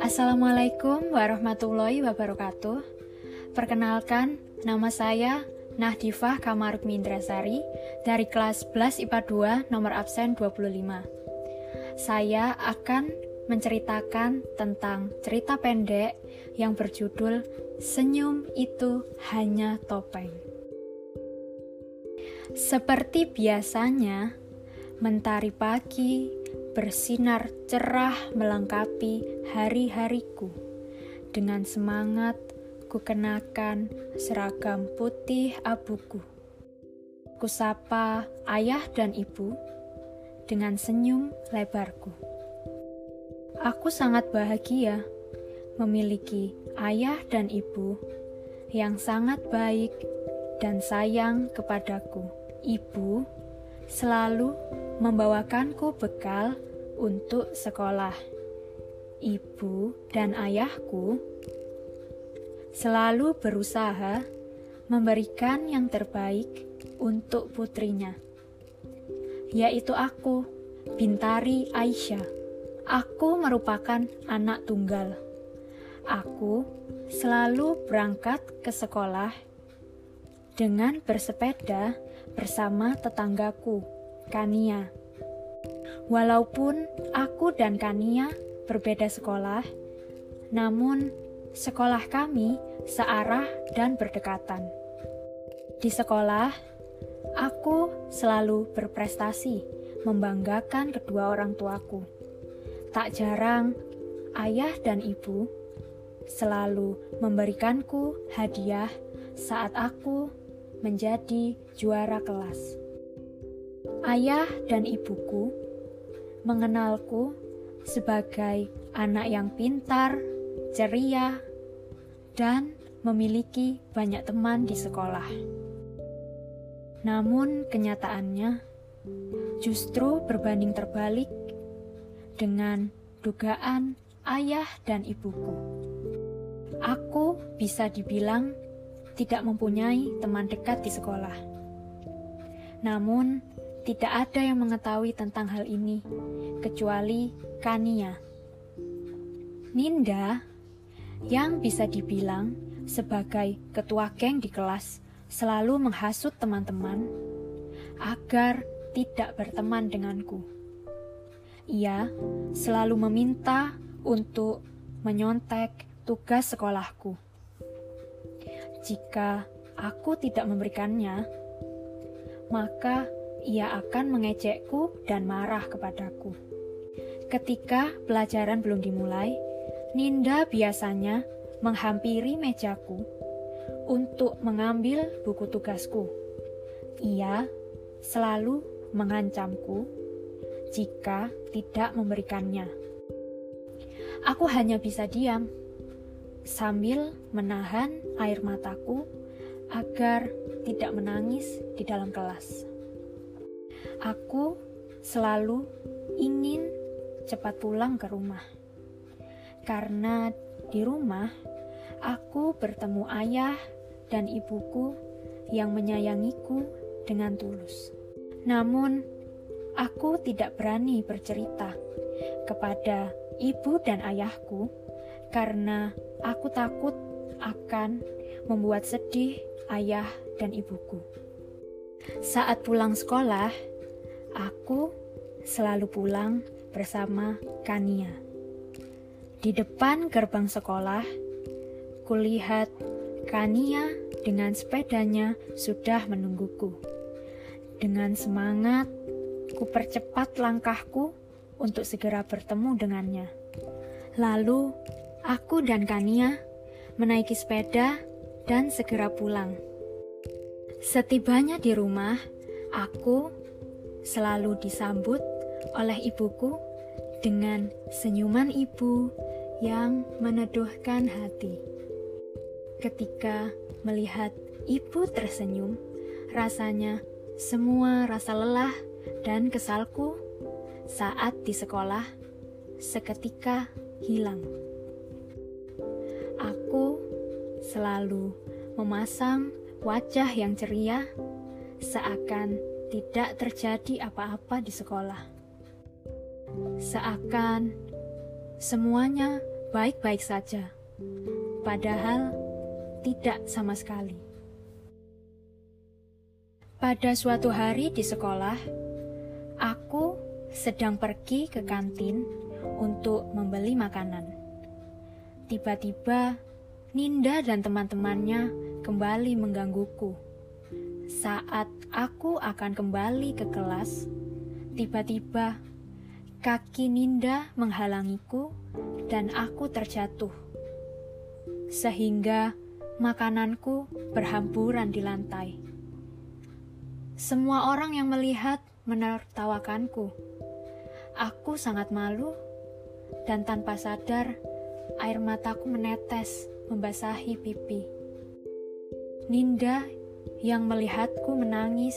Assalamualaikum warahmatullahi wabarakatuh. Perkenalkan, nama saya Nahdifah Kamaruk Mindrasari dari kelas 11 IPA 2 nomor absen 25. Saya akan menceritakan tentang cerita pendek yang berjudul Senyum Itu Hanya Topeng. Seperti biasanya, mentari pagi bersinar cerah melengkapi hari-hariku. Dengan semangat, ku kenakan seragam putih abuku. Kusapa ayah dan ibu dengan senyum lebarku. Aku sangat bahagia memiliki ayah dan ibu yang sangat baik dan sayang kepadaku. Ibu selalu membawakanku bekal untuk sekolah. Ibu dan ayahku selalu berusaha memberikan yang terbaik untuk putrinya, yaitu aku, Bintari Aisyah. Aku merupakan anak tunggal. Aku selalu berangkat ke sekolah dengan bersepeda bersama tetanggaku, Kania. Walaupun aku dan Kania berbeda sekolah, namun sekolah kami searah dan berdekatan. Di sekolah, aku selalu berprestasi, membanggakan kedua orang tuaku. Tak jarang, ayah dan ibu selalu memberikanku hadiah saat aku menjadi juara kelas. Ayah dan ibuku mengenalku sebagai anak yang pintar, ceria, dan memiliki banyak teman di sekolah. Namun, kenyataannya justru berbanding terbalik dengan dugaan ayah dan ibuku. Aku bisa dibilang tidak mempunyai teman dekat di sekolah. Namun, tidak ada yang mengetahui tentang hal ini, kecuali Kania. Ninda, yang bisa dibilang sebagai ketua geng di kelas, selalu menghasut teman-teman agar tidak berteman denganku. Ia selalu meminta untuk menyontek tugas sekolahku. Jika aku tidak memberikannya, maka ia akan mengejekku dan marah kepadaku. Ketika pelajaran belum dimulai, Ninda biasanya menghampiri mejaku untuk mengambil buku tugasku. Ia selalu mengancamku jika tidak memberikannya. Aku hanya bisa diam sambil menahan air mataku agar tidak menangis di dalam kelas. Aku selalu ingin cepat pulang ke rumah, karena di rumah aku bertemu ayah dan ibuku yang menyayangiku dengan tulus. Namun, aku tidak berani bercerita kepada ibu dan ayahku karena aku takut akan membuat sedih ayah dan ibuku. Saat pulang sekolah, aku selalu pulang bersama Kania. Di depan gerbang sekolah, kulihat Kania dengan sepedanya sudah menungguku. Dengan semangat, ku percepat langkahku untuk segera bertemu dengannya. Lalu, Aku dan Kania menaiki sepeda dan segera pulang. Setibanya di rumah, aku selalu disambut oleh ibuku dengan senyuman ibu yang meneduhkan hati. Ketika melihat ibu tersenyum, rasanya semua rasa lelah dan kesalku saat di sekolah seketika hilang aku selalu memasang wajah yang ceria, seakan tidak terjadi apa-apa di sekolah. Seakan semuanya baik-baik saja, padahal tidak sama sekali. Pada suatu hari di sekolah, aku sedang pergi ke kantin untuk membeli makanan. Tiba-tiba, Ninda dan teman-temannya kembali menggangguku. Saat aku akan kembali ke kelas, tiba-tiba kaki Ninda menghalangiku dan aku terjatuh. Sehingga makananku berhamburan di lantai. Semua orang yang melihat menertawakanku. Aku sangat malu dan tanpa sadar air mataku menetes membasahi pipi. Ninda yang melihatku menangis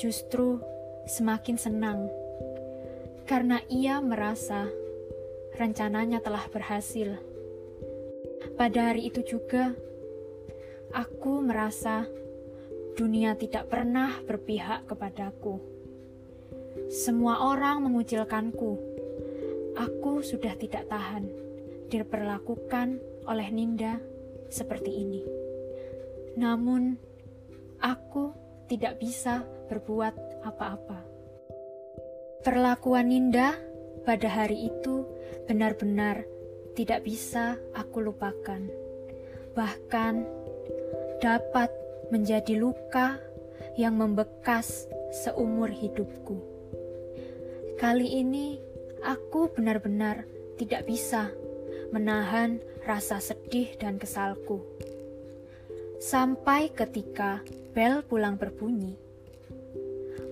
justru semakin senang karena ia merasa rencananya telah berhasil. Pada hari itu juga, aku merasa dunia tidak pernah berpihak kepadaku. Semua orang mengucilkanku. Aku sudah tidak tahan diperlakukan oleh Ninda seperti ini. Namun, aku tidak bisa berbuat apa-apa. Perlakuan Ninda pada hari itu benar-benar tidak bisa aku lupakan. Bahkan dapat menjadi luka yang membekas seumur hidupku. Kali ini aku benar-benar tidak bisa menahan rasa sedih dan kesalku. Sampai ketika bel pulang berbunyi,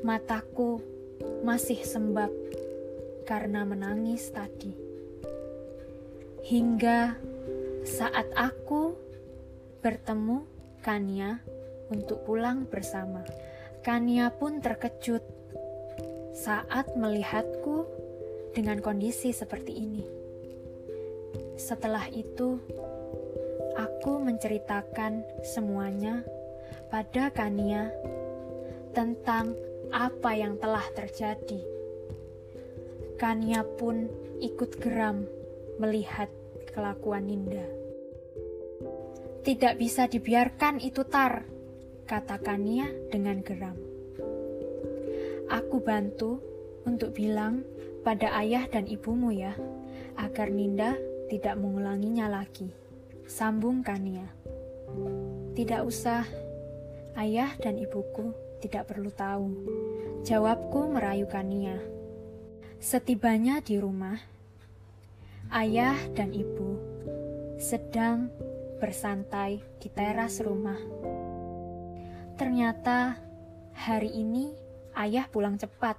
mataku masih sembab karena menangis tadi. Hingga saat aku bertemu Kania untuk pulang bersama. Kania pun terkejut saat melihatku dengan kondisi seperti ini. Setelah itu, aku menceritakan semuanya pada Kania tentang apa yang telah terjadi. Kania pun ikut geram melihat kelakuan Ninda. Tidak bisa dibiarkan itu tar, kata Kania dengan geram. Aku bantu untuk bilang pada ayah dan ibumu ya, agar Ninda tidak mengulanginya lagi. Sambung Kania. Tidak usah, ayah dan ibuku tidak perlu tahu. Jawabku merayu Kania. Setibanya di rumah, Ayah dan ibu sedang bersantai di teras rumah. Ternyata hari ini ayah pulang cepat.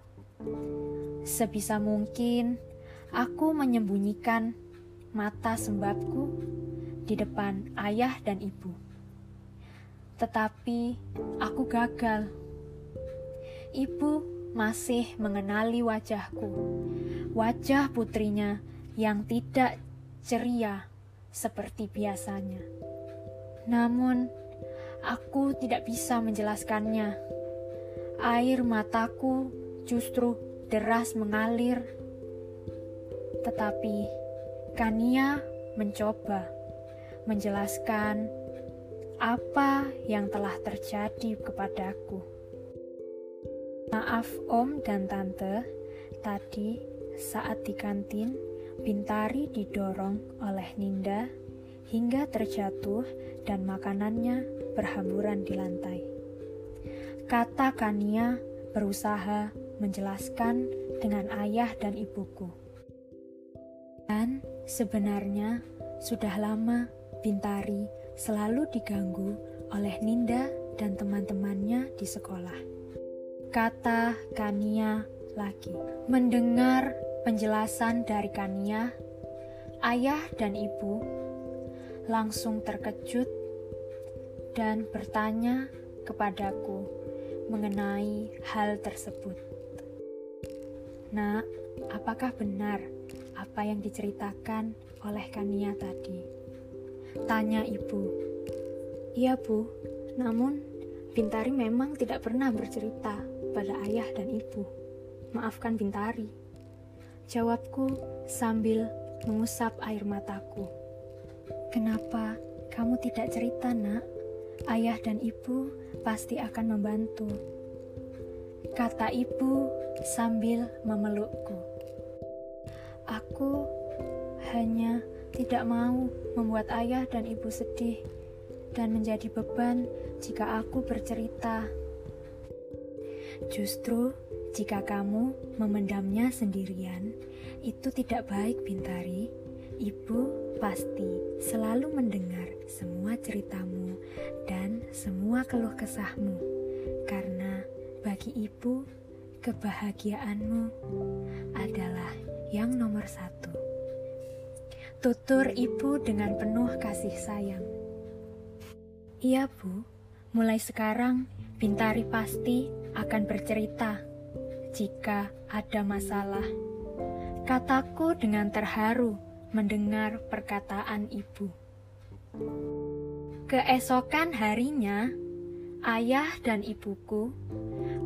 Sebisa mungkin aku menyembunyikan mata sembabku di depan ayah dan ibu. Tetapi aku gagal. Ibu masih mengenali wajahku, wajah putrinya yang tidak ceria seperti biasanya. Namun, aku tidak bisa menjelaskannya. Air mataku justru deras mengalir. Tetapi Kania mencoba menjelaskan apa yang telah terjadi kepadaku. Maaf om dan tante, tadi saat di kantin Bintari didorong oleh Ninda hingga terjatuh dan makanannya berhamburan di lantai. Kata Kania berusaha menjelaskan dengan ayah dan ibuku. Dan sebenarnya sudah lama Bintari selalu diganggu oleh Ninda dan teman-temannya di sekolah. Kata Kania lagi. Mendengar penjelasan dari Kania, ayah dan ibu langsung terkejut dan bertanya kepadaku mengenai hal tersebut. Nak, apakah benar apa yang diceritakan oleh Kania tadi? Tanya ibu. Iya bu, namun Bintari memang tidak pernah bercerita pada ayah dan ibu. Maafkan Bintari. Jawabku sambil mengusap air mataku. Kenapa kamu tidak cerita, Nak? Ayah dan ibu pasti akan membantu. Kata ibu sambil memelukku. Aku hanya tidak mau membuat ayah dan ibu sedih dan menjadi beban jika aku bercerita. Justru jika kamu memendamnya sendirian, itu tidak baik, Bintari. Ibu pasti selalu mendengar semua ceritamu dan semua keluh kesahmu, karena bagi ibu, kebahagiaanmu adalah yang nomor satu. Tutur ibu dengan penuh kasih sayang. Iya, Bu. Mulai sekarang, Bintari pasti akan bercerita jika ada masalah. Kataku dengan terharu mendengar perkataan ibu. Keesokan harinya, ayah dan ibuku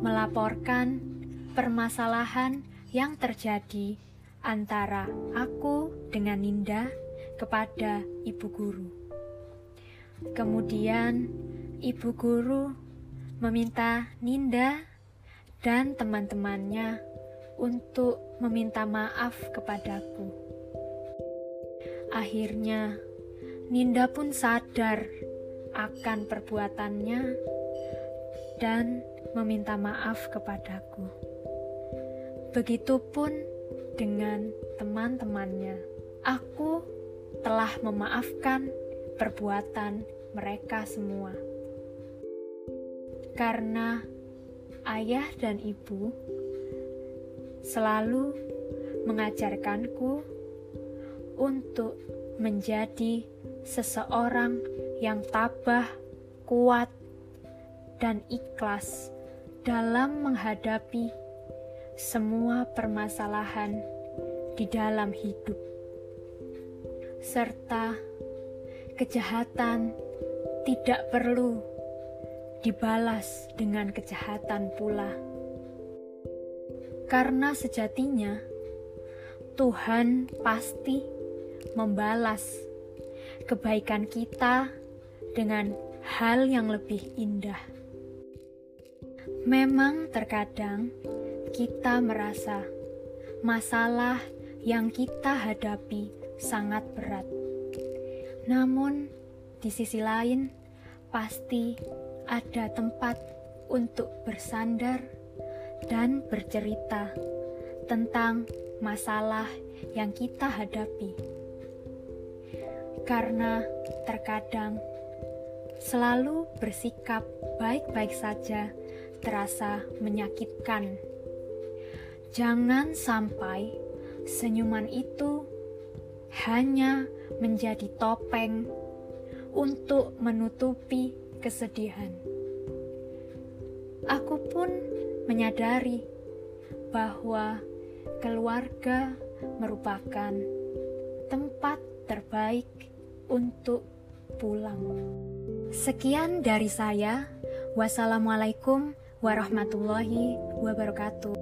melaporkan permasalahan yang terjadi antara aku dengan Ninda kepada ibu guru. Kemudian, ibu guru meminta Ninda dan teman-temannya untuk meminta maaf kepadaku. Akhirnya, Ninda pun sadar akan perbuatannya dan meminta maaf kepadaku. Begitupun dengan teman-temannya. Aku telah memaafkan perbuatan mereka semua. Karena ayah dan ibu selalu mengajarkanku untuk menjadi seseorang yang tabah, kuat, dan ikhlas dalam menghadapi semua permasalahan di dalam hidup, serta kejahatan tidak perlu dibalas dengan kejahatan pula, karena sejatinya Tuhan pasti membalas kebaikan kita dengan hal yang lebih indah. Memang terkadang kita merasa masalah yang kita hadapi sangat berat. Namun, di sisi lain, pasti ada tempat untuk bersandar dan bercerita tentang masalah yang kita hadapi, karena terkadang selalu bersikap baik-baik saja terasa menyakitkan. Jangan sampai senyuman itu hanya menjadi topeng untuk menutupi kesedihan. Aku pun menyadari bahwa keluarga merupakan tempat terbaik untuk pulang. Sekian dari saya. Wassalamualaikum warahmatullahi wabarakatuh.